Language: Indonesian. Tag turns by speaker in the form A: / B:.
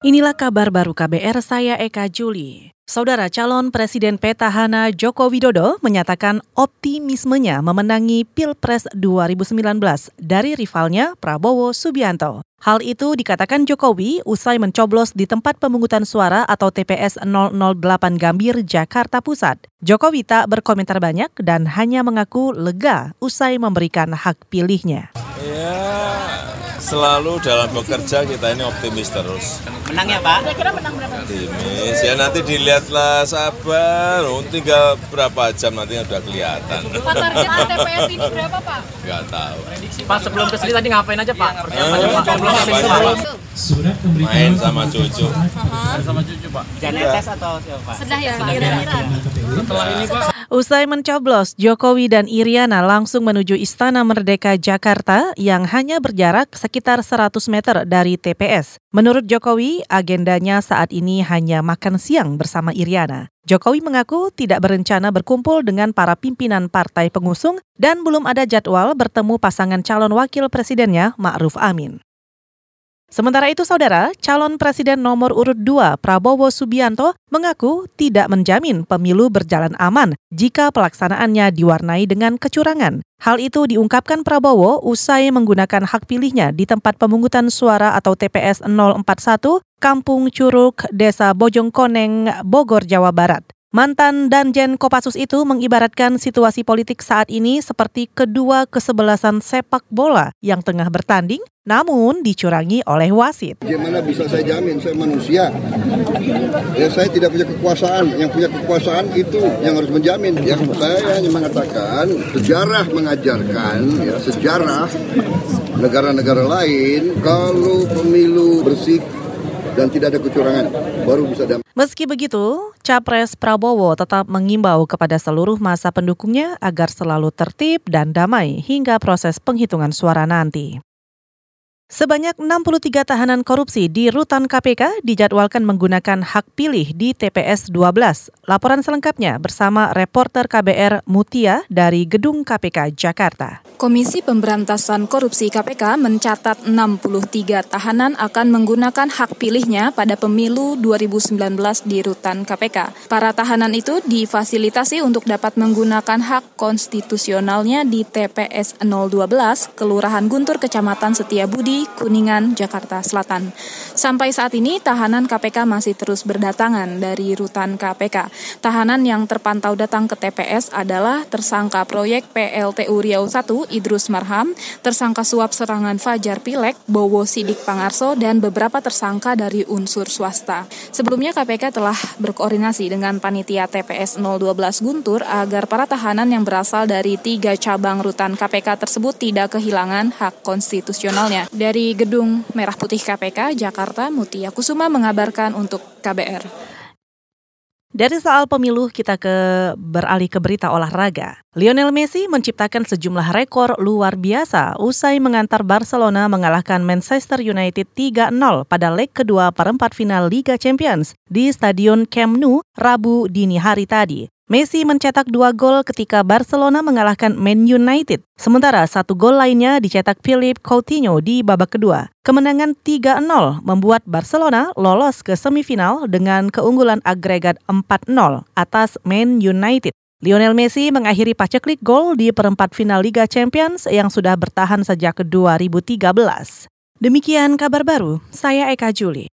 A: Inilah kabar baru KBR saya Eka Juli. Saudara calon Presiden petahana Joko Widodo menyatakan optimismenya memenangi Pilpres 2019 dari rivalnya Prabowo Subianto. Hal itu dikatakan Jokowi usai mencoblos di tempat pemungutan suara atau TPS 008 Gambir, Jakarta Pusat. Jokowi tak berkomentar banyak dan hanya mengaku lega usai memberikan hak pilihnya.
B: Ya, selalu dalam bekerja kita ini optimis terus.
C: Menang ya Pak?
D: Kira-kira menang berapa?
B: Optimis, ya nanti dilihatlah sabar, oh, tinggal berapa jam nanti udah kelihatan.
D: Pak target TPS ini berapa Pak?
B: Nggak tahu.
C: Pak sebelum ke sini tadi ngapain aja Pak? Persiapannya
B: Eh,
C: Pak? Sebelum ke sini
B: apanya?
C: Pak?
E: Surat pemberitahuan
B: Main sama cucu.
C: Ada sama cucu Pak? Janetes atau siapa Pak?
D: Sedah ya Pak kira-kira.
C: Setelah ini Pak?
A: Usai mencoblos, Jokowi dan Iriana langsung menuju Istana Merdeka Jakarta yang hanya berjarak sekitar 100 meter dari TPS. Menurut Jokowi, agendanya saat ini hanya makan siang bersama Iriana. Jokowi mengaku tidak berencana berkumpul dengan para pimpinan partai pengusung dan belum ada jadwal bertemu pasangan calon wakil presidennya Ma'ruf Amin. Sementara itu, saudara, calon presiden nomor urut 2 Prabowo Subianto mengaku tidak menjamin pemilu berjalan aman jika pelaksanaannya diwarnai dengan kecurangan. Hal itu diungkapkan Prabowo usai menggunakan hak pilihnya di tempat pemungutan suara atau TPS 041 Kampung Curug, Desa Bojongkoneng, Bogor, Jawa Barat. Mantan Danjen Kopassus itu mengibaratkan situasi politik saat ini seperti kedua kesebelasan sepak bola yang tengah bertanding namun dicurangi oleh wasit.
F: Bagaimana bisa saya jamin saya manusia? Ya saya tidak punya kekuasaan. Yang punya kekuasaan itu yang harus menjamin. Ya saya hanya mengatakan sejarah mengajarkan ya sejarah negara-negara lain kalau pemilu bersih dan tidak ada kecurangan baru bisa damai.
A: Meski begitu, Capres Prabowo tetap mengimbau kepada seluruh masa pendukungnya agar selalu tertib dan damai hingga proses penghitungan suara nanti. Sebanyak 63 tahanan korupsi di rutan KPK dijadwalkan menggunakan hak pilih di TPS 12. Laporan selengkapnya bersama reporter KBR Mutia dari Gedung KPK Jakarta.
G: Komisi Pemberantasan Korupsi KPK mencatat 63 tahanan akan menggunakan hak pilihnya pada pemilu 2019 di rutan KPK. Para tahanan itu difasilitasi untuk dapat menggunakan hak konstitusionalnya di TPS 012 Kelurahan Guntur Kecamatan Setiabudi, Kuningan, Jakarta Selatan. Sampai saat ini tahanan KPK masih terus berdatangan dari rutan KPK. Tahanan yang terpantau datang ke TPS adalah tersangka proyek PLTU Riau 1 Idrus Marham, tersangka suap serangan Fajar Pilek, Bowo Sidik Pangarso, dan beberapa tersangka dari unsur swasta. Sebelumnya KPK telah berkoordinasi dengan panitia TPS 012 Guntur agar para tahanan yang berasal dari tiga cabang rutan KPK tersebut tidak kehilangan hak konstitusionalnya. Dari Gedung Merah Putih KPK, Jakarta, Mutia Kusuma mengabarkan untuk KBR.
A: Dari soal pemilu kita ke beralih ke berita olahraga. Lionel Messi menciptakan sejumlah rekor luar biasa usai mengantar Barcelona mengalahkan Manchester United 3-0 pada leg kedua perempat final Liga Champions di Stadion Camp Nou Rabu dini hari tadi. Messi mencetak dua gol ketika Barcelona mengalahkan Man United. Sementara satu gol lainnya dicetak Philip Coutinho di babak kedua. Kemenangan 3-0 membuat Barcelona lolos ke semifinal dengan keunggulan agregat 4-0 atas Man United. Lionel Messi mengakhiri paceklik gol di perempat final Liga Champions yang sudah bertahan sejak 2013. Demikian kabar baru, saya Eka Juli.